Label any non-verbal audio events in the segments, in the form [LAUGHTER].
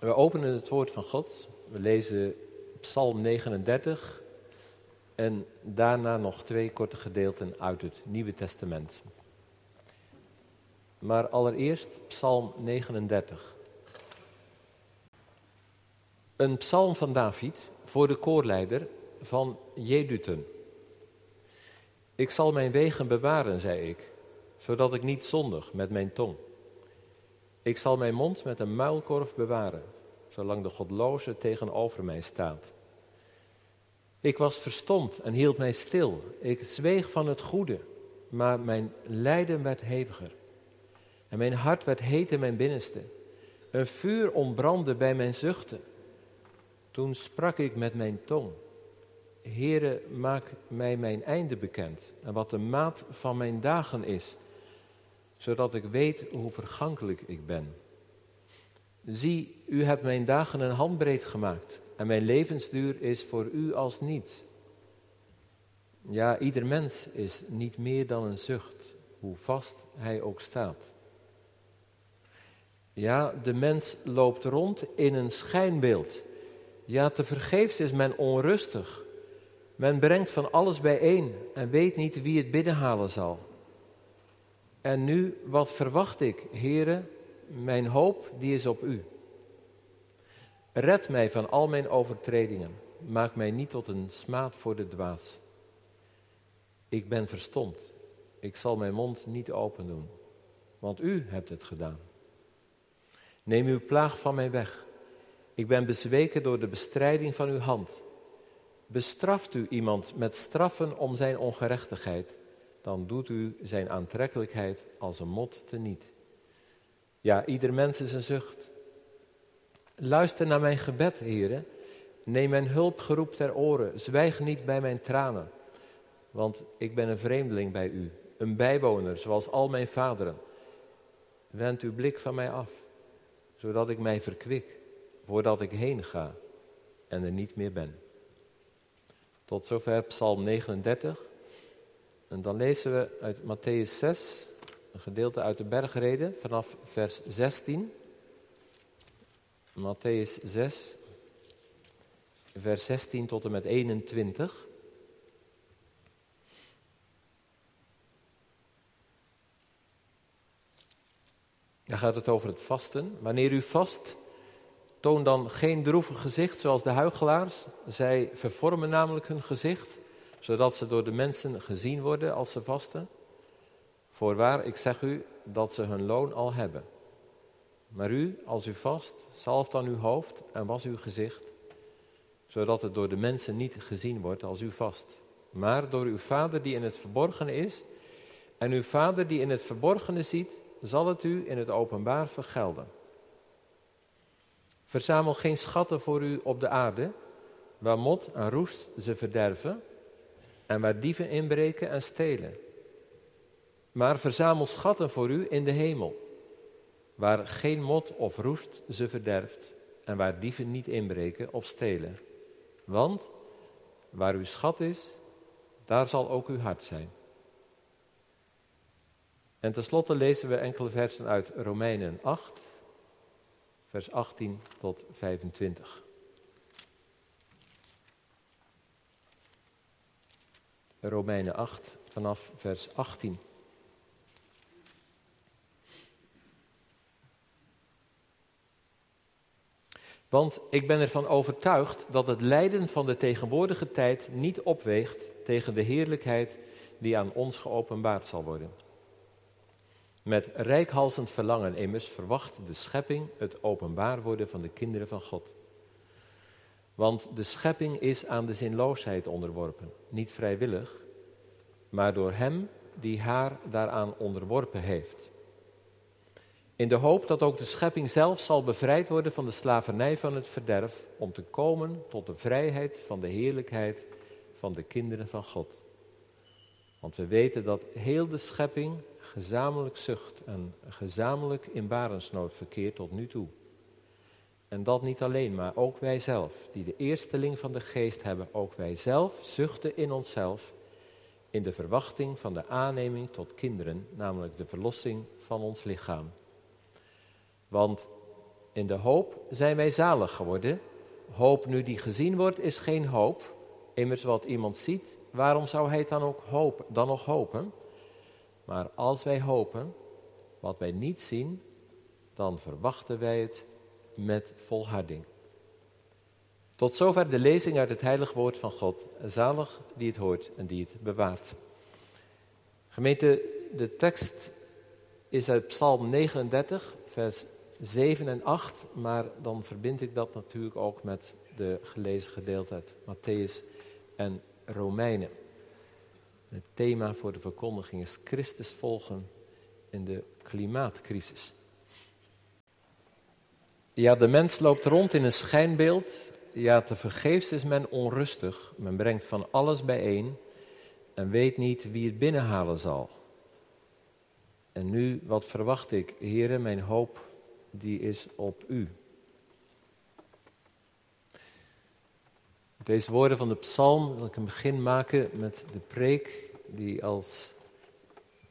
We openen het woord van God. We lezen Psalm 39 en daarna nog twee korte gedeelten uit het Nieuwe Testament. Maar allereerst Psalm 39. Een psalm van David voor de koorleider van Jeduten. Ik zal mijn wegen bewaren, zei ik, zodat ik niet zondig met mijn tong. Ik zal mijn mond met een muilkorf bewaren, zolang de godloze tegenover mij staat. Ik was verstomd en hield mij stil. Ik zweeg van het goede, maar mijn lijden werd heviger. En mijn hart werd heet in mijn binnenste. Een vuur ontbrandde bij mijn zuchten. Toen sprak ik met mijn tong. Heere, maak mij mijn einde bekend en wat de maat van mijn dagen is, zodat ik weet hoe vergankelijk ik ben. Zie, u hebt mijn dagen een handbreed gemaakt en mijn levensduur is voor u als niets. Ja, ieder mens is niet meer dan een zucht, hoe vast hij ook staat. Ja, de mens loopt rond in een schijnbeeld. Ja, te vergeefs is men onrustig. Men brengt van alles bijeen en weet niet wie het binnenhalen zal. En nu, wat verwacht ik, heren? Mijn hoop, die is op u. Red mij van al mijn overtredingen. Maak mij niet tot een smaad voor de dwaas. Ik ben verstomd. Ik zal mijn mond niet open doen, want u hebt het gedaan. Neem uw plaag van mij weg. Ik ben bezweken door de bestrijding van uw hand. Bestraft u iemand met straffen om zijn ongerechtigheid, dan doet u zijn aantrekkelijkheid als een mot teniet. Ja, ieder mens is een zucht. Luister naar mijn gebed, heren. Neem mijn hulpgeroep ter oren. Zwijg niet bij mijn tranen. Want ik ben een vreemdeling bij u, een bijwoner, zoals al mijn vaderen. Wend uw blik van mij af, zodat ik mij verkwik, voordat ik heen ga en er niet meer ben. Tot zover Psalm 39. En dan lezen we uit Matthäus 6, een gedeelte uit de bergreden, vanaf vers 16. Matthäus 6, vers 16 tot en met 21. Daar gaat het over het vasten. Wanneer u vast, toon dan geen droevig gezicht zoals de huigelaars. Zij vervormen namelijk hun gezicht, zodat ze door de mensen gezien worden als ze vasten. Voorwaar, ik zeg u dat ze hun loon al hebben. Maar u, als u vast, zalf dan uw hoofd en was uw gezicht, zodat het door de mensen niet gezien wordt als u vast, maar door uw Vader die in het verborgene is. En uw Vader die in het verborgene ziet, zal het u in het openbaar vergelden. Verzamel geen schatten voor u op de aarde, waar mot en roest ze verderven en waar dieven inbreken en stelen. Maar verzamel schatten voor u in de hemel waar geen mot of roest ze verderft en waar dieven niet inbreken of stelen. Want waar uw schat is, daar zal ook uw hart zijn. En tenslotte lezen we enkele versen uit Romeinen 8, vers 18 tot 25. Romeinen 8 vanaf vers 18. Want ik ben ervan overtuigd dat het lijden van de tegenwoordige tijd niet opweegt tegen de heerlijkheid die aan ons geopenbaard zal worden. Met rijkhalsend verlangen immers verwacht de schepping het openbaar worden van de kinderen van God. Want de schepping is aan de zinloosheid onderworpen, niet vrijwillig, maar door Hem die haar daaraan onderworpen heeft. In de hoop dat ook de schepping zelf zal bevrijd worden van de slavernij van het verderf, om te komen tot de vrijheid van de heerlijkheid van de kinderen van God. Want we weten dat heel de schepping gezamenlijk zucht en gezamenlijk in barensnood verkeert tot nu toe. En dat niet alleen, maar ook wij zelf, die de eersteling van de geest hebben, ook wij zelf zuchten in onszelf in de verwachting van de aanneming tot kinderen, namelijk de verlossing van ons lichaam. Want in de hoop zijn wij zalig geworden. Hoop nu die gezien wordt, is geen hoop. Immers wat iemand ziet, waarom zou hij dan, ook hopen, dan nog hopen? Maar als wij hopen, wat wij niet zien, dan verwachten wij het met volharding. Tot zover de lezing uit het heilig woord van God. Zalig die het hoort en die het bewaart. Gemeente, de tekst is uit Psalm 39, vers 7 en 8, maar dan verbind ik dat natuurlijk ook met de gelezen gedeelte uit Matthäus en Romeinen. Het thema voor de verkondiging is Christus volgen in de klimaatcrisis. Ja, de mens loopt rond in een schijnbeeld. Ja, te vergeefs is men onrustig. Men brengt van alles bijeen en weet niet wie het binnenhalen zal. En nu, wat verwacht ik? Heren, mijn hoop, die is op u. Deze woorden van de psalm wil ik een begin maken met de preek die als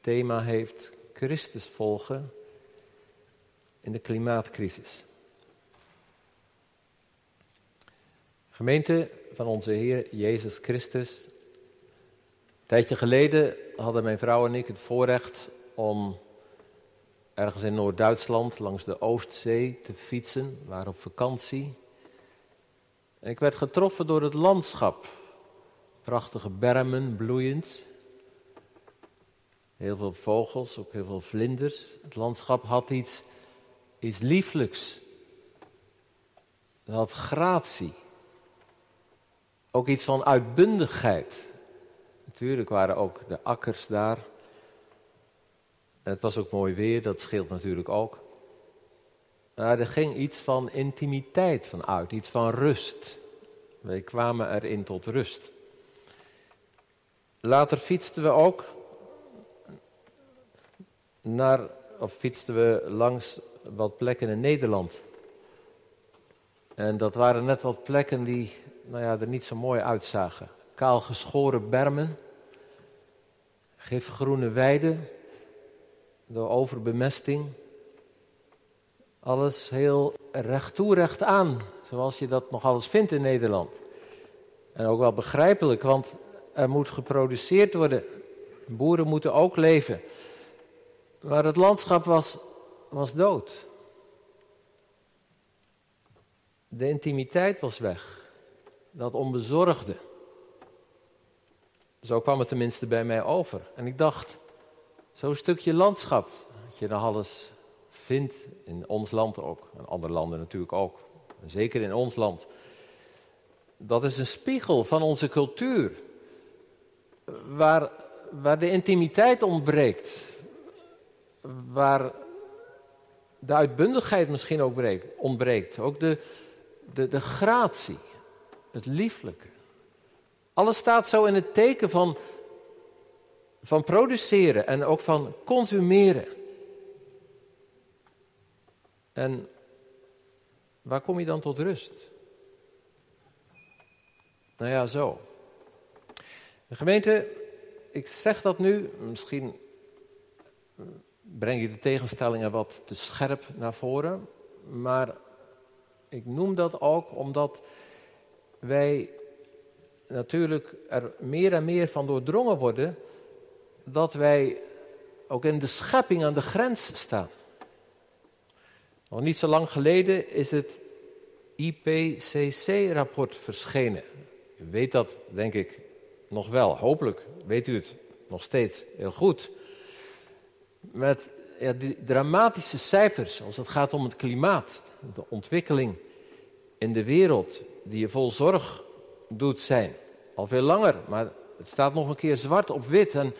thema heeft Christus volgen in de klimaatcrisis. Gemeente van onze Heer Jezus Christus. Een tijdje geleden hadden mijn vrouw en ik het voorrecht om ergens in Noord-Duitsland langs de Oostzee te fietsen. We waren op vakantie. En ik werd getroffen door het landschap. Prachtige bermen, bloeiend. Heel veel vogels, ook heel veel vlinders. Het landschap had iets, iets lieflijks. Het had gratie. Ook iets van uitbundigheid. Natuurlijk waren ook de akkers daar. En het was ook mooi weer, dat scheelt natuurlijk ook. Maar er ging iets van intimiteit van uit, iets van rust. Wij kwamen erin tot rust. Later fietsten we ook naar, of fietsten we langs wat plekken in Nederland. En dat waren net wat plekken die nou ja, er niet zo mooi uitzagen. Kaal geschoren bermen, gifgroene weiden, door overbemesting. Alles heel recht toe, recht aan, zoals je dat nog alles vindt in Nederland. En ook wel begrijpelijk, want er moet geproduceerd worden. Boeren moeten ook leven. Maar het landschap was, was dood. De intimiteit was weg. Dat onbezorgde. Zo kwam het tenminste bij mij over. En ik dacht, zo'n stukje landschap, dat je dan alles vindt, in ons land ook, en andere landen natuurlijk ook, zeker in ons land. Dat is een spiegel van onze cultuur, waar, waar de intimiteit ontbreekt, waar de uitbundigheid misschien ook ontbreekt, ook de, de, de gratie, het lieflijke. Alles staat zo in het teken van, van produceren en ook van consumeren. En waar kom je dan tot rust? Nou ja, zo. De gemeente, ik zeg dat nu, misschien breng je de tegenstellingen wat te scherp naar voren, maar ik noem dat ook omdat wij natuurlijk er meer en meer van doordrongen worden dat wij ook in de schepping aan de grens staan. Nog niet zo lang geleden is het IPCC-rapport verschenen. U weet dat, denk ik, nog wel. Hopelijk weet u het nog steeds heel goed. Met die dramatische cijfers als het gaat om het klimaat, de ontwikkeling in de wereld, die je vol zorg doet zijn. Al veel langer, maar het staat nog een keer zwart op wit. En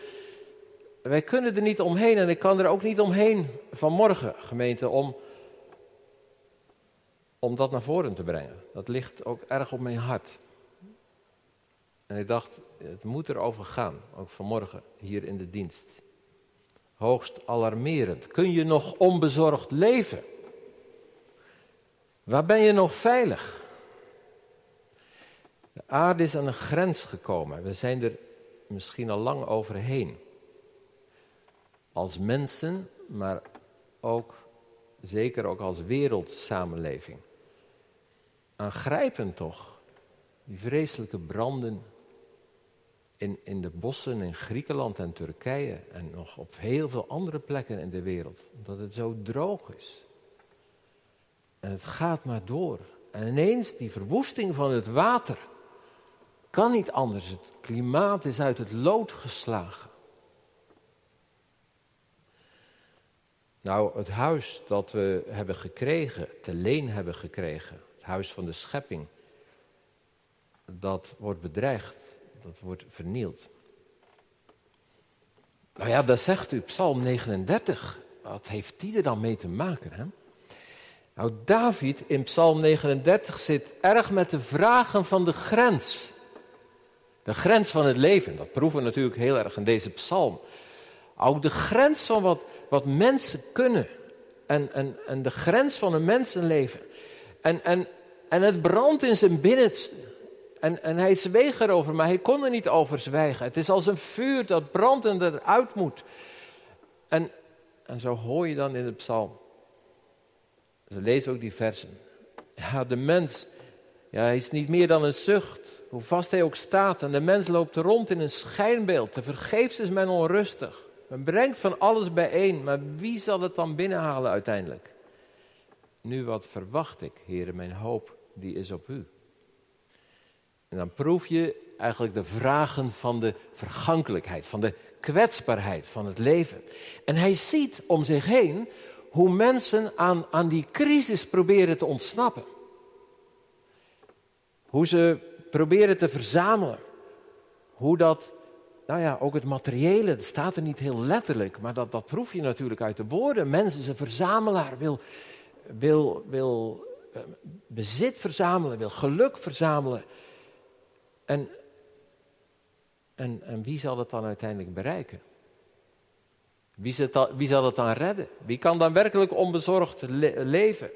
wij kunnen er niet omheen en ik kan er ook niet omheen vanmorgen, gemeente, om, om dat naar voren te brengen. Dat ligt ook erg op mijn hart. En ik dacht, het moet erover gaan, ook vanmorgen hier in de dienst. Hoogst alarmerend. Kun je nog onbezorgd leven? Waar ben je nog veilig? De aarde is aan een grens gekomen. We zijn er misschien al lang overheen. Als mensen, maar ook Zeker ook als wereldsamenleving. Aangrijpend toch, die vreselijke branden in, in de bossen in Griekenland en Turkije en nog op heel veel andere plekken in de wereld. Omdat het zo droog is. En het gaat maar door. En ineens die verwoesting van het water. Kan niet anders. Het klimaat is uit het lood geslagen. Nou, het huis dat we hebben gekregen, te leen hebben gekregen, het huis van de schepping, dat wordt bedreigd, dat wordt vernield. Nou ja, dat zegt u, Psalm 39. Wat heeft die er dan mee te maken? Hè? Nou, David in Psalm 39 zit erg met de vragen van de grens. De grens van het leven, dat proeven we natuurlijk heel erg in deze psalm. Ook de grens van wat, wat mensen kunnen. En, en, en de grens van een mensenleven. En, en, en het brandt in zijn binnenste. En, en hij zweeg erover, maar hij kon er niet over zwijgen. Het is als een vuur dat brandt en eruit moet. En, en zo hoor je dan in de psalm. Ze lezen ook die versen. Ja, de mens, ja, hij is niet meer dan een zucht, hoe vast hij ook staat. En de mens loopt rond in een schijnbeeld. Te vergeefs is men onrustig. Men brengt van alles bijeen, maar wie zal het dan binnenhalen uiteindelijk? Nu wat verwacht ik, heren, mijn hoop, die is op u. En dan proef je eigenlijk de vragen van de vergankelijkheid, van de kwetsbaarheid van het leven. En hij ziet om zich heen hoe mensen aan, aan die crisis proberen te ontsnappen. Hoe ze proberen te verzamelen. Hoe dat, nou ja, ook het materiële, dat staat er niet heel letterlijk, maar dat, dat proef je natuurlijk uit de woorden. Mensen, een verzamelaar wil, wil, wil eh, bezit verzamelen, wil geluk verzamelen. En, en, en wie zal dat dan uiteindelijk bereiken? Wie, wie zal dan redden? Wie kan dan werkelijk onbezorgd leven?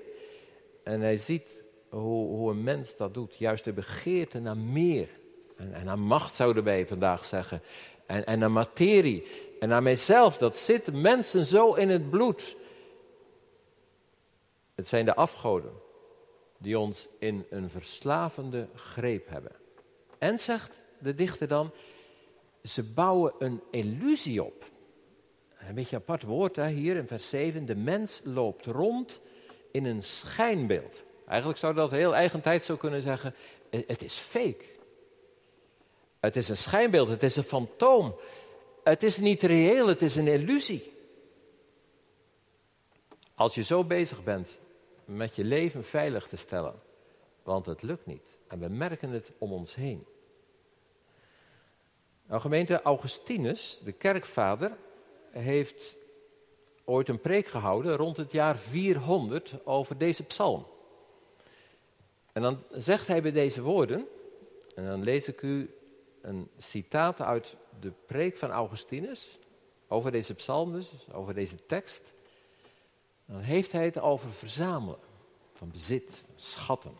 En hij ziet hoe, hoe, een mens dat doet. Juist de begeerte naar meer. En, en naar macht zouden wij vandaag zeggen. En, en naar materie. En naar mijzelf. Dat zit mensen zo in het bloed. Het zijn de afgoden die ons in een verslavende greep hebben. En zegt de dichter dan, ze bouwen een illusie op. Een beetje apart woord hier in vers 7. De mens loopt rond in een schijnbeeld. Eigenlijk zou dat heel eigen tijd zo kunnen zeggen. Het is fake. Het is een schijnbeeld, het is een fantoom. Het is niet reëel, het is een illusie. Als je zo bezig bent met je leven veilig te stellen, want het lukt niet. En we merken het om ons heen. Nou, gemeente Augustinus, de kerkvader, heeft ooit een preek gehouden rond het jaar 400 over deze psalm. En dan zegt hij bij deze woorden, en dan lees ik u een citaat uit de preek van Augustinus over deze psalm over deze tekst. Dan heeft hij het over verzamelen van bezit, schatten.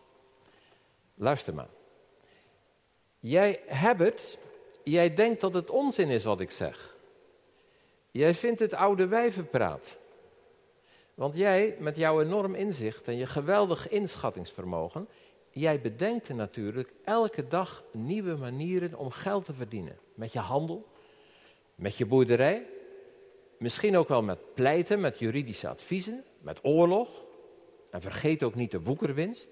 Luister maar. Jij hebt jij denkt dat het onzin is wat ik zeg. Jij vindt het oude wijvenpraat. Want jij, met jouw enorm inzicht en je geweldig inschattingsvermogen, jij bedenkt natuurlijk elke dag nieuwe manieren om geld te verdienen. Met je handel, met je boerderij, misschien ook wel met pleiten, met juridische adviezen, met oorlog. En vergeet ook niet de woekerwinst.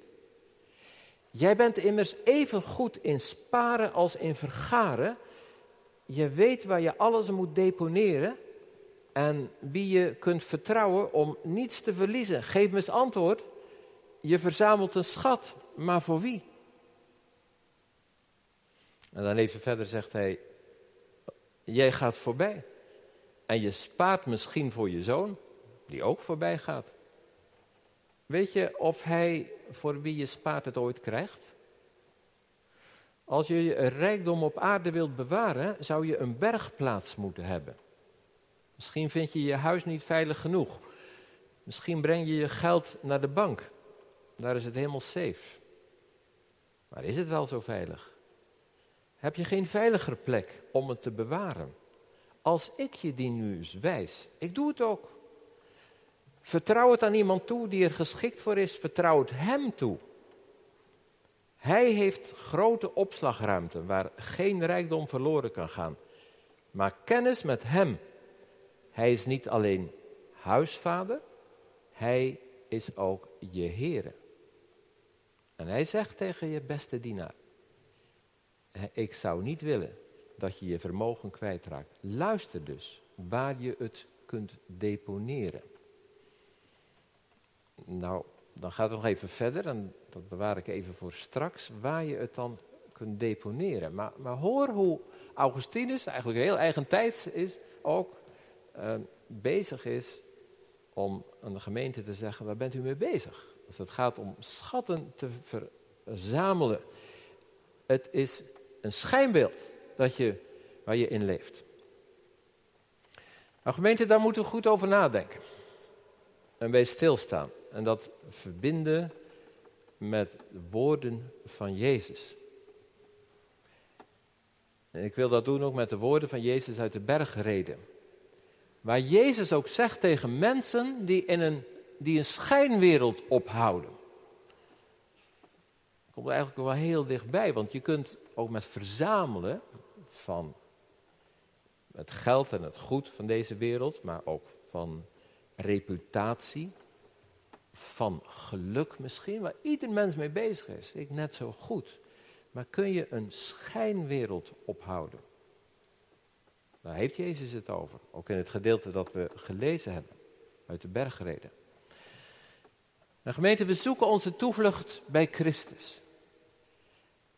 Jij bent immers even goed in sparen als in vergaren. Je weet waar je alles moet deponeren en wie je kunt vertrouwen om niets te verliezen. Geef me eens antwoord. Je verzamelt een schat, maar voor wie? En dan even verder zegt hij, jij gaat voorbij. En je spaart misschien voor je zoon, die ook voorbij gaat. Weet je of hij voor wie je spaart het ooit krijgt? Als je je rijkdom op aarde wilt bewaren, zou je een bergplaats moeten hebben. Misschien vind je je huis niet veilig genoeg. Misschien breng je je geld naar de bank. Daar is het helemaal safe. Maar is het wel zo veilig? Heb je geen veiliger plek om het te bewaren? Als ik je die nu eens wijs, ik doe het ook. Vertrouw het aan iemand toe die er geschikt voor is. Vertrouw het Hem toe. Hij heeft grote opslagruimte waar geen rijkdom verloren kan gaan. Maar kennis met Hem. Hij is niet alleen huisvader, Hij is ook je Heer. En Hij zegt tegen je beste dienaar, ik zou niet willen dat je je vermogen kwijtraakt. Luister dus waar je het kunt deponeren. Nou, dan gaat het nog even verder en dat bewaar ik even voor straks, waar je het dan kunt deponeren. Maar, maar hoor hoe Augustinus, eigenlijk heel eigen tijd is, ook uh, bezig is om aan de gemeente te zeggen, waar bent u mee bezig? Als het gaat om schatten te verzamelen. Het is een schijnbeeld dat je, waar je in leeft. Nou gemeente, daar moeten we goed over nadenken. En bij stilstaan. En dat verbinden met woorden van Jezus. En ik wil dat doen ook met de woorden van Jezus uit de bergreden. Waar Jezus ook zegt tegen mensen die, in een, die een schijnwereld ophouden. Komt er eigenlijk wel heel dichtbij, want je kunt ook met verzamelen van het geld en het goed van deze wereld, maar ook van reputatie, van geluk misschien, waar ieder mens mee bezig is. Ik net zo goed. Maar kun je een schijnwereld ophouden? Daar heeft Jezus het over. Ook in het gedeelte dat we gelezen hebben uit de bergreden. Nou, gemeente, we zoeken onze toevlucht bij Christus.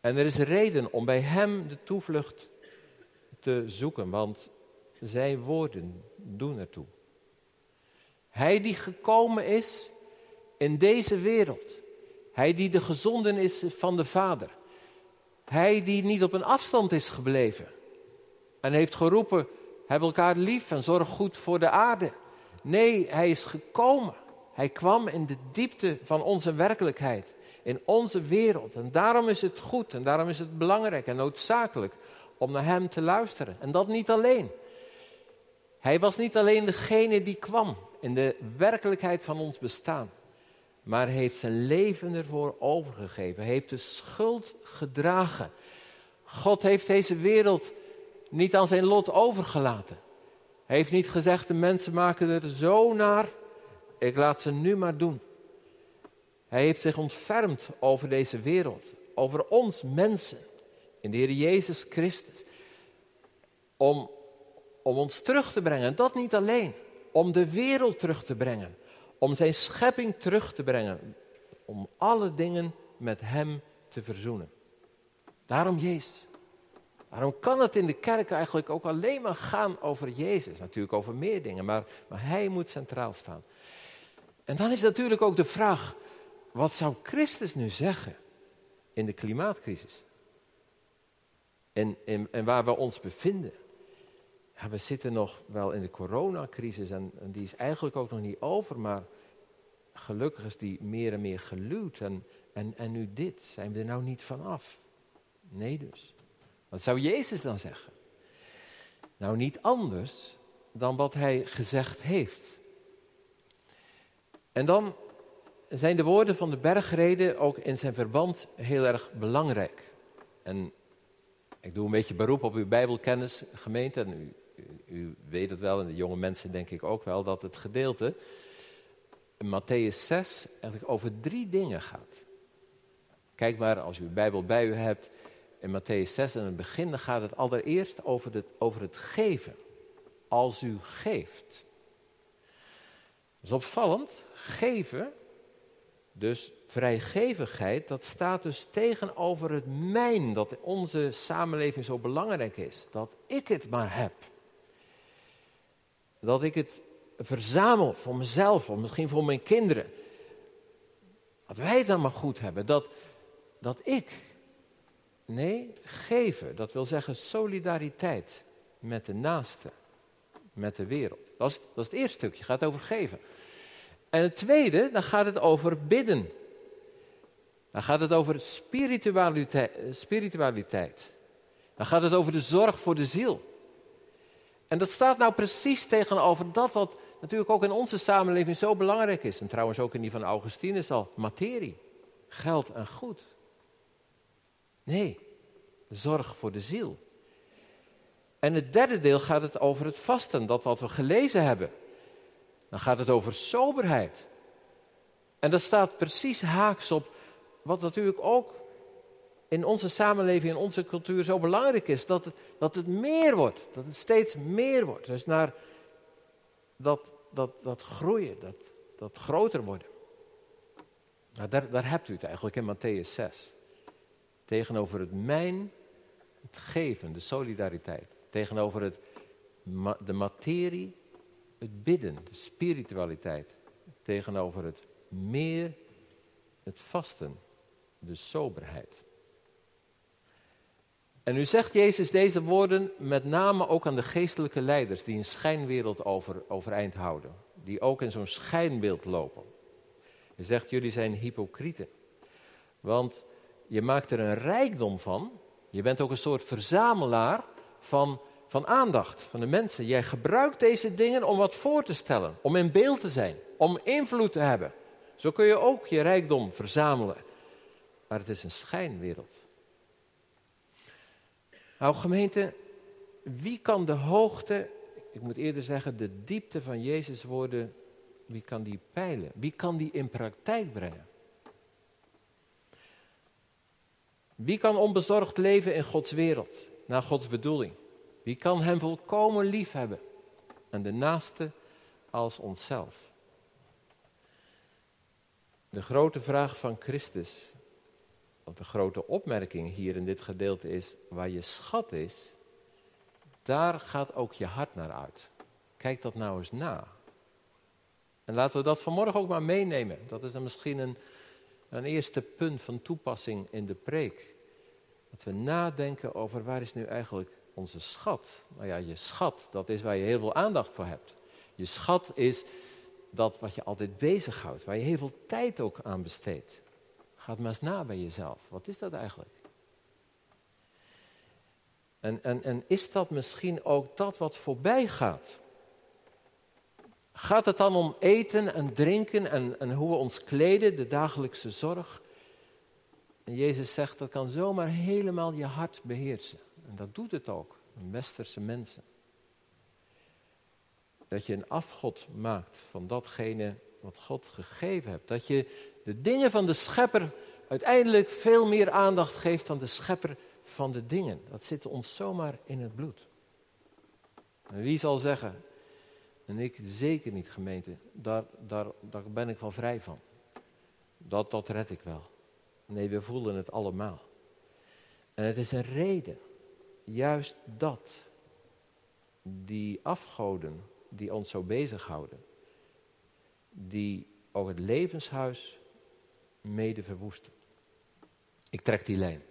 En er is reden om bij Hem de toevlucht te zoeken, want Zijn woorden doen ertoe. Hij die gekomen is in deze wereld. Hij die de gezonden is van de Vader. Hij die niet op een afstand is gebleven. En heeft geroepen, heb elkaar lief en zorg goed voor de aarde. Nee, hij is gekomen. Hij kwam in de diepte van onze werkelijkheid. In onze wereld. En daarom is het goed en daarom is het belangrijk en noodzakelijk om naar hem te luisteren. En dat niet alleen. Hij was niet alleen degene die kwam in de werkelijkheid van ons bestaan maar heeft zijn leven ervoor overgegeven. Hij heeft de schuld gedragen. God heeft deze wereld niet aan zijn lot overgelaten. Hij heeft niet gezegd, de mensen maken er zo naar, ik laat ze nu maar doen. Hij heeft zich ontfermd over deze wereld, over ons mensen, in de Heer Jezus Christus. Om, om ons terug te brengen, en dat niet alleen, om de wereld terug te brengen om zijn schepping terug te brengen. Om alle dingen met hem te verzoenen. Daarom Jezus. Waarom kan het in de kerk eigenlijk ook alleen maar gaan over Jezus? Natuurlijk over meer dingen, maar, maar hij moet centraal staan. En dan is natuurlijk ook de vraag, wat zou Christus nu zeggen in de klimaatcrisis? En, en, waar we ons bevinden. We zitten nog wel in de coronacrisis en, en, die is eigenlijk ook nog niet over, maar gelukkig is die meer en meer geluwd. En, en, en nu dit, zijn we er nou niet vanaf? Nee dus. Wat zou Jezus dan zeggen? Nou, niet anders dan wat hij gezegd heeft. En dan zijn de woorden van de bergreden ook in zijn verband heel erg belangrijk. En ik doe een beetje beroep op uw Bijbelkennis, gemeente. En u, u, weet het wel, en de jonge mensen denk ik ook wel, dat het gedeelte in Matthäus 6 eigenlijk over drie dingen gaat. Kijk maar, als u uw Bijbel bij u hebt, in Matthäus 6 in het begin, dan gaat het allereerst over het, over het geven. Als u geeft. Is opvallend. Geven, dus vrijgevigheid, dat staat dus tegenover het mijn dat in onze samenleving zo belangrijk is. Dat ik het maar heb. Dat ik het verzamel voor mezelf, of misschien voor mijn kinderen. Dat wij het dan maar goed hebben. Dat, dat ik. Nee, geven. Dat wil zeggen solidariteit met de naaste, met de wereld. Dat is, dat is het eerste stukje, gaat over geven. En het tweede, dan gaat het over bidden. Dan gaat het over spiritualiteit. spiritualiteit. Dan gaat het over de zorg voor de ziel. En dat staat nou precies tegenover dat wat natuurlijk ook in onze samenleving zo belangrijk is, en trouwens ook in die van Augustinus al, materie, geld en goed. Nee, zorg voor de ziel. En het derde deel gaat het over het vasten, dat wat we gelezen hebben. Dan gaat het over soberheid. En dat staat precies haaks op wat natuurlijk ook in onze samenleving, in onze cultuur zo belangrijk is. Dat het, dat het meer wordt, dat het steeds meer wordt. Dus naar dat, dat, dat groeien, dat, dat groter worden. Nou, daar, daar hebt u het eigenlijk in Matthäus 6. Tegenover het mijn, het geven, de solidariteit. Tegenover het, de materie, het bidden, de spiritualiteit. Tegenover het meer, het vasten, de soberheid. En nu zegt Jezus deze woorden met name ook aan de geestelijke leiders die een schijnwereld over, overeind houden. Die ook in zo'n schijnbeeld lopen. Hij zegt, jullie zijn hypocrieten. Want je maakt er een rijkdom van. Je bent ook een soort verzamelaar van, van aandacht van de mensen. Jij gebruikt deze dingen om wat voor te stellen, om in beeld te zijn, om invloed te hebben. Zo kun je ook je rijkdom verzamelen. Maar het is een schijnwereld. Nou gemeente, wie kan de hoogte, ik moet eerder zeggen de diepte van Jezus woorden, wie kan die peilen? Wie kan die in praktijk brengen? Wie kan onbezorgd leven in Gods wereld, naar Gods bedoeling? Wie kan Hem volkomen lief hebben en de naaste als onszelf? De grote vraag van Christus want de grote opmerking hier in dit gedeelte is, waar je schat is, daar gaat ook je hart naar uit. Kijk dat nou eens na. En laten we dat vanmorgen ook maar meenemen. Dat is dan misschien een, een eerste punt van toepassing in de preek. Dat we nadenken over waar is nu eigenlijk onze schat. Nou ja, je schat, dat is waar je heel veel aandacht voor hebt. Je schat is dat wat je altijd bezighoudt, waar je heel veel tijd ook aan besteedt. Ga maar eens na bij jezelf. Wat is dat eigenlijk? En, en, en is dat misschien ook dat wat voorbij gaat? Gaat het dan om eten en drinken en, en hoe we ons kleden, de dagelijkse zorg? En Jezus zegt dat kan zomaar helemaal je hart beheersen. En dat doet het ook, westerse mensen. Dat je een afgod maakt van datgene wat God gegeven hebt. Dat je de dingen van de schepper uiteindelijk veel meer aandacht geeft dan de schepper van de dingen. Dat zit ons zomaar in het bloed. En wie zal zeggen, en ik zeker niet gemeente, daar, daar, daar ben ik wel vrij van. Dat, dat red ik wel. Nee, we voelen het allemaal. En het is een reden, juist dat, die afgoden die ons zo bezighouden, die ook het levenshuis mede verwoesten. Ik trek die lijn.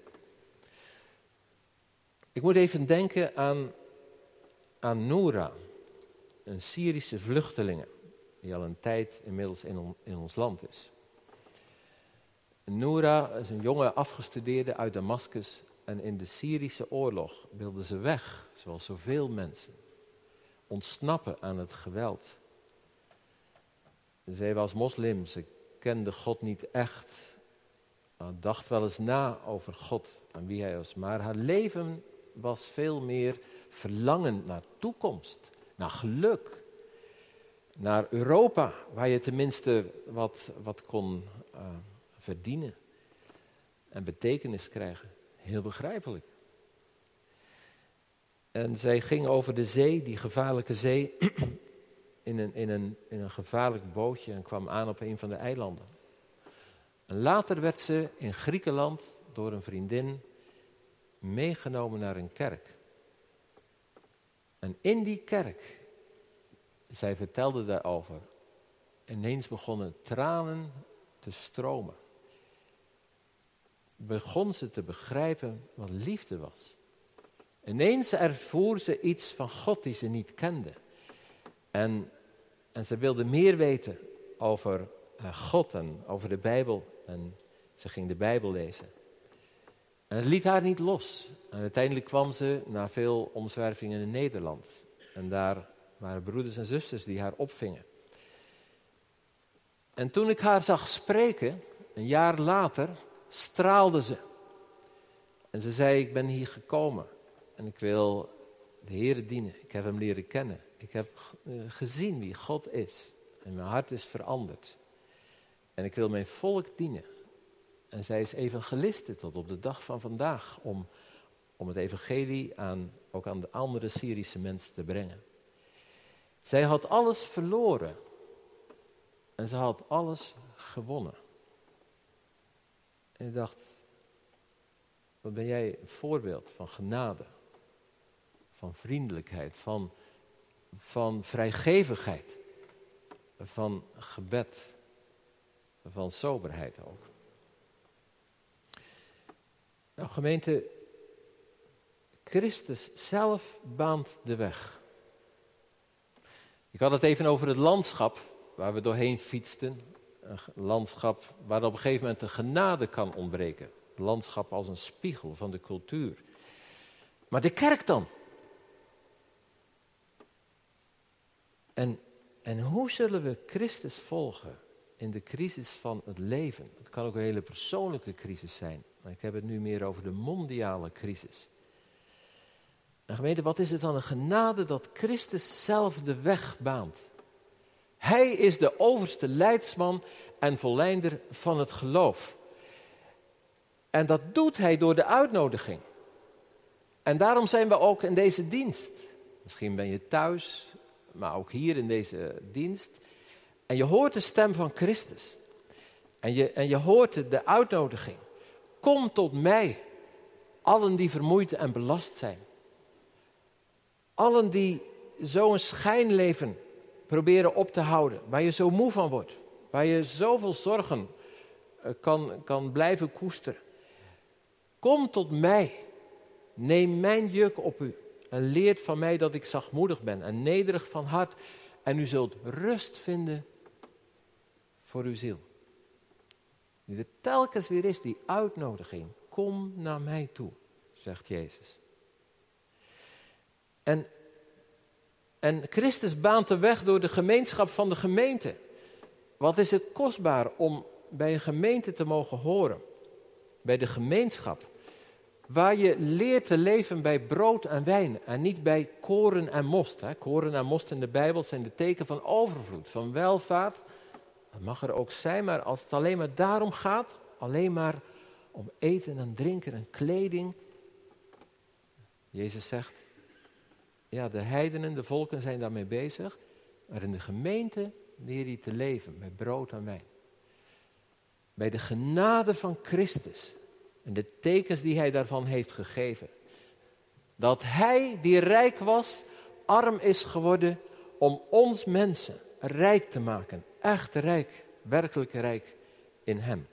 Ik moet even denken aan, aan Noura, een Syrische vluchtelinge, die al een tijd inmiddels in, ons land is. Noura is een jonge afgestudeerde uit Damascus en in de Syrische oorlog wilde ze weg, zoals zoveel mensen, ontsnappen aan het geweld. Zij was moslim, ze kende God niet echt. Dacht wel eens na over God en wie hij was. Maar haar leven was veel meer verlangend naar toekomst, naar geluk. Naar Europa, waar je tenminste wat, wat kon uh, verdienen en betekenis krijgen. Heel begrijpelijk. En zij ging over de zee, die gevaarlijke zee, [CLEARS THROAT] in een, in, een, in een gevaarlijk bootje en kwam aan op een van de eilanden. En later werd ze in Griekenland door een vriendin meegenomen naar een kerk. En in die kerk, zij vertelde daarover, ineens begonnen tranen te stromen. Begon ze te begrijpen wat liefde was. Ineens ervoer ze iets van God die ze niet kende. En, en ze wilde meer weten over uh, God en over de Bijbel. En ze ging de Bijbel lezen. En het liet haar niet los. En uiteindelijk kwam ze na veel omzwervingen in Nederland. En daar waren broeders en zusters die haar opvingen. En toen ik haar zag spreken, een jaar later, straalde ze. En ze zei, ik ben hier gekomen en ik wil de Heer dienen. Ik heb hem leren kennen. Ik heb eh, gezien wie God is. En mijn hart is veranderd. En ik wil mijn volk dienen. En zij is evangeliste tot op de dag van vandaag. Om, om het evangelie aan, ook aan de andere Syrische mensen te brengen. Zij had alles verloren. En ze had alles gewonnen. En ik dacht, wat ben jij een voorbeeld van genade, van vriendelijkheid, van, van vrijgevigheid, van gebed, van soberheid ook. Nou gemeente, Christus zelf baant de weg. Ik had het even over het landschap waar we doorheen fietsten. Een landschap waar op een gegeven moment de genade kan ontbreken. Het landschap als een spiegel van de cultuur. Maar de kerk dan? En, en hoe zullen we Christus volgen in de crisis van het leven? Het kan ook een hele persoonlijke crisis zijn. Maar ik heb het nu meer over de mondiale crisis. En gemeente, wat is het dan een genade dat Christus zelf de weg baant? Hij is de overste leidsman en volleinder van het geloof. En dat doet hij door de uitnodiging. En daarom zijn we ook in deze dienst. Misschien ben je thuis, maar ook hier in deze dienst. En je hoort de stem van Christus. En je, en je hoort de uitnodiging. Kom tot mij, allen die vermoeid en belast zijn. Allen die zo'n schijnleven proberen op te houden, waar je zo moe van wordt, waar je zoveel zorgen eh, kan, kan blijven koesteren. Kom tot mij, neem mijn juk op u en leert van mij dat ik zachtmoedig ben en nederig van hart en u zult rust vinden voor uw ziel. Die er telkens weer is, die uitnodiging. Kom naar mij toe, zegt Jezus. En, en Christus baant de weg door de gemeenschap van de gemeente. Wat is het kostbaar om bij een gemeente te mogen horen? Bij de gemeenschap. Waar je leert te leven bij brood en wijn en niet bij koren en most. Hè. Koren en most in de Bijbel zijn de teken van overvloed, van welvaart. Dat mag er ook zijn, maar als het alleen maar daarom gaat, alleen maar om eten en drinken en kleding. Jezus zegt, ja, de heidenen, de volken zijn daarmee bezig, maar in de gemeente leer je te leven met brood en wijn. Bij de genade van Christus en de tekens die hij daarvan heeft gegeven. Dat hij, die rijk was, arm is geworden om ons mensen rijk te maken. Echt rijk, werkelijk rijk in hem.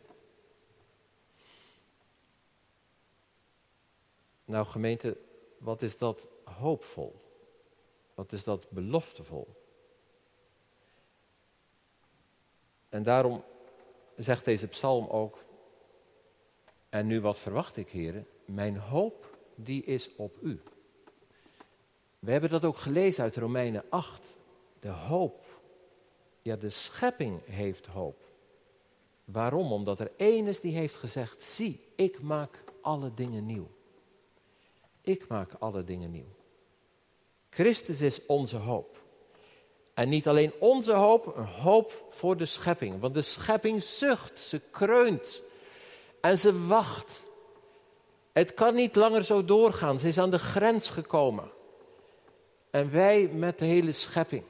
Nou gemeente, wat is dat hoopvol? Wat is dat beloftevol? En daarom zegt deze psalm ook, en nu wat verwacht ik, heren? Mijn hoop, die is op u. We hebben dat ook gelezen uit Romeinen 8. De hoop. Ja, de schepping heeft hoop. Waarom? Omdat er één is die heeft gezegd: Zie, ik maak alle dingen nieuw. Ik maak alle dingen nieuw. Christus is onze hoop. En niet alleen onze hoop, een hoop voor de schepping. Want de schepping zucht, ze kreunt en ze wacht. Het kan niet langer zo doorgaan. Ze is aan de grens gekomen. En wij met de hele schepping.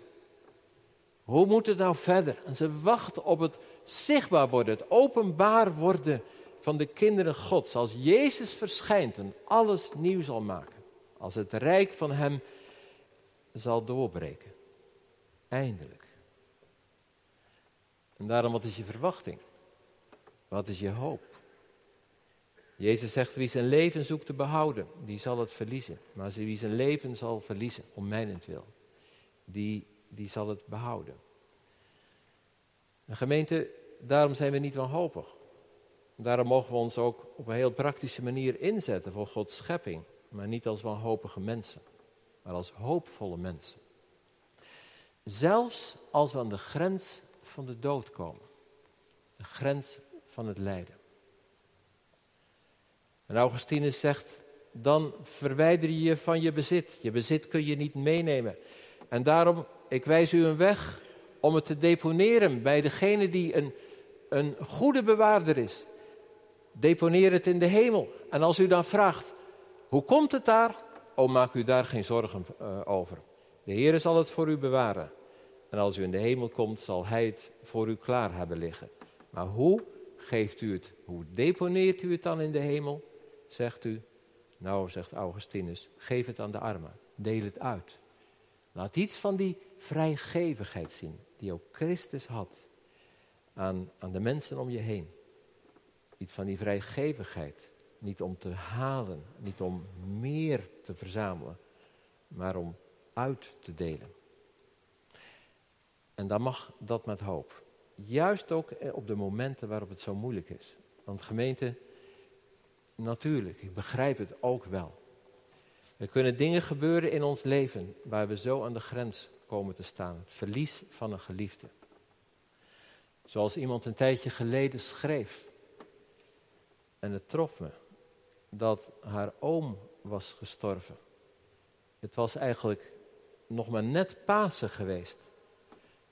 Hoe moet het nou verder? En ze wachten op het zichtbaar worden, het openbaar worden van de kinderen Gods. Als Jezus verschijnt en alles nieuw zal maken. Als het rijk van Hem zal doorbreken. Eindelijk. En daarom, wat is je verwachting? Wat is je hoop? Jezus zegt, wie zijn leven zoekt te behouden, die zal het verliezen. Maar wie zijn leven zal verliezen, om mijnentwil, die, die zal het behouden. En gemeente, daarom zijn we niet wanhopig. Daarom mogen we ons ook op een heel praktische manier inzetten voor Gods schepping. Maar niet als wanhopige mensen, maar als hoopvolle mensen. Zelfs als we aan de grens van de dood komen. De grens van het lijden. En Augustinus zegt, dan verwijder je je van je bezit. Je bezit kun je niet meenemen. En daarom, ik wijs u een weg om het te deponeren bij degene die een, een goede bewaarder is. Deponeer het in de hemel. En als u dan vraagt, hoe komt het daar? Oh, maak u daar geen zorgen uh, over. De Heer zal het voor u bewaren. En als u in de hemel komt, zal Hij het voor u klaar hebben liggen. Maar hoe geeft u het? Hoe deponeert u het dan in de hemel? Zegt u, nou, zegt Augustinus, geef het aan de armen. Deel het uit. Laat iets van die vrijgevigheid zien, die ook Christus had aan, aan de mensen om je heen. Iets van die vrijgevigheid. Niet om te halen, niet om meer te verzamelen, maar om uit te delen. En dan mag dat met hoop. Juist ook op de momenten waarop het zo moeilijk is. Want gemeente, natuurlijk, ik begrijp het ook wel. Er kunnen dingen gebeuren in ons leven waar we zo aan de grens komen te staan. Het verlies van een geliefde. Zoals iemand een tijdje geleden schreef. En het trof me dat haar oom was gestorven. Het was eigenlijk nog maar net Pasen geweest.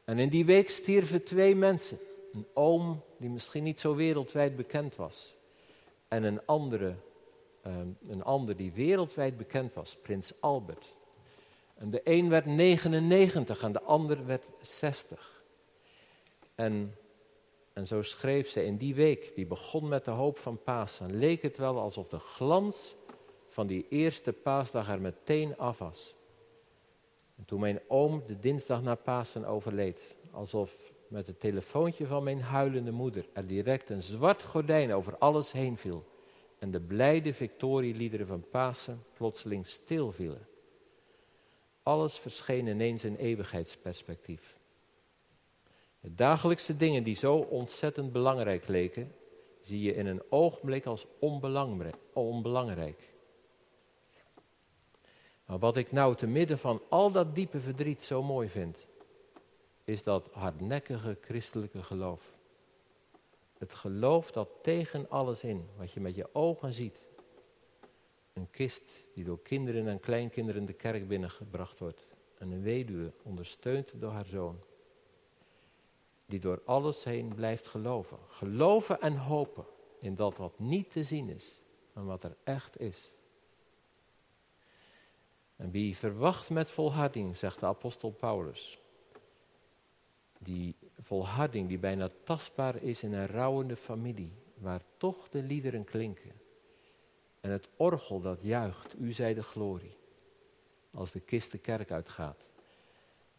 En in die week stierven twee mensen. Een oom die misschien niet zo wereldwijd bekend was. En een, andere, um, een ander die wereldwijd bekend was, prins Albert. En de een werd 99 en de ander werd 60. En, en zo schreef ze in die week, die begon met de hoop van Pasen, leek het wel alsof de glans van die eerste paasdag er meteen af was. En toen mijn oom de dinsdag na Pasen overleed, alsof met het telefoontje van mijn huilende moeder er direct een zwart gordijn over alles heen viel en de blijde victorieliederen van Pasen plotseling stilvielen. Alles verscheen ineens in eeuwigheidsperspectief. De dagelijkse dingen die zo ontzettend belangrijk leken, zie je in een ogenblik als onbelangrijk. Maar wat ik nou te midden van al dat diepe verdriet zo mooi vind, is dat hardnekkige christelijke geloof. Het geloof dat tegen alles in, wat je met je ogen ziet, een kist die door kinderen en kleinkinderen de kerk binnengebracht wordt. En een weduwe ondersteund door haar zoon. Die door alles heen blijft geloven. Geloven en hopen in dat wat niet te zien is, maar wat er echt is. En wie verwacht met volharding, zegt de apostel Paulus, die volharding die bijna tastbaar is in een rouwende familie, waar toch de liederen klinken. En het orgel dat juicht, u zij de glorie, als de kist de kerk uitgaat.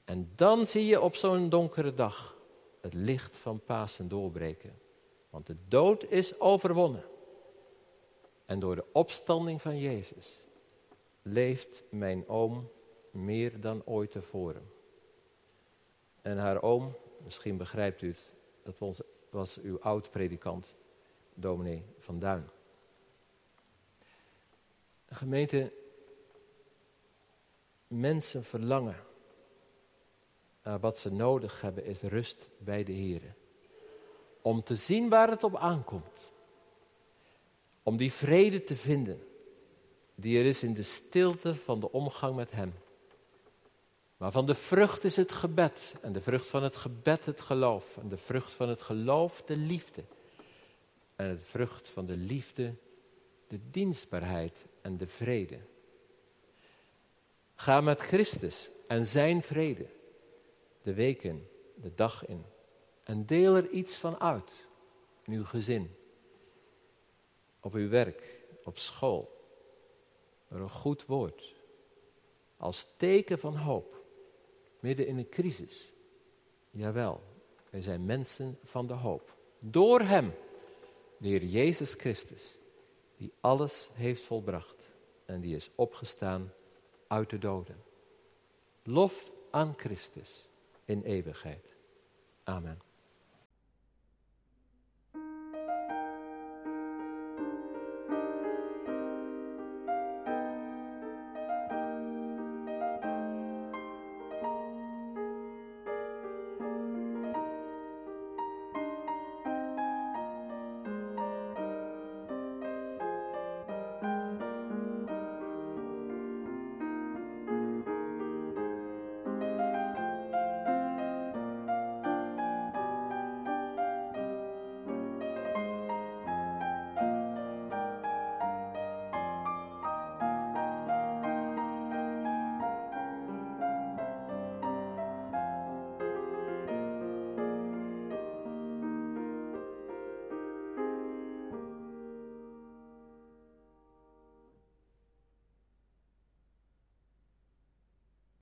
En dan zie je op zo'n donkere dag het licht van Pasen doorbreken. Want de dood is overwonnen. En door de opstanding van Jezus leeft mijn oom meer dan ooit tevoren. En haar oom, misschien begrijpt u het, dat was, uw oud-predikant, dominee van Duin. Gemeente, mensen verlangen wat ze nodig hebben is rust bij de Heer. Om te zien waar het op aankomt. Om die vrede te vinden die er is in de stilte van de omgang met Hem. Maar van de vrucht is het gebed. En de vrucht van het gebed het geloof. En de vrucht van het geloof de liefde. En de vrucht van de liefde de dienstbaarheid en de vrede. Ga met Christus en zijn vrede de week in, de dag in. En deel er iets van uit in uw gezin, op uw werk, op school. Door een goed woord. Als teken van hoop midden in een crisis. Jawel, wij zijn mensen van de hoop. Door Hem, de Heer Jezus Christus, die alles heeft volbracht en die is opgestaan uit de doden. Lof aan Christus in eeuwigheid. Amen.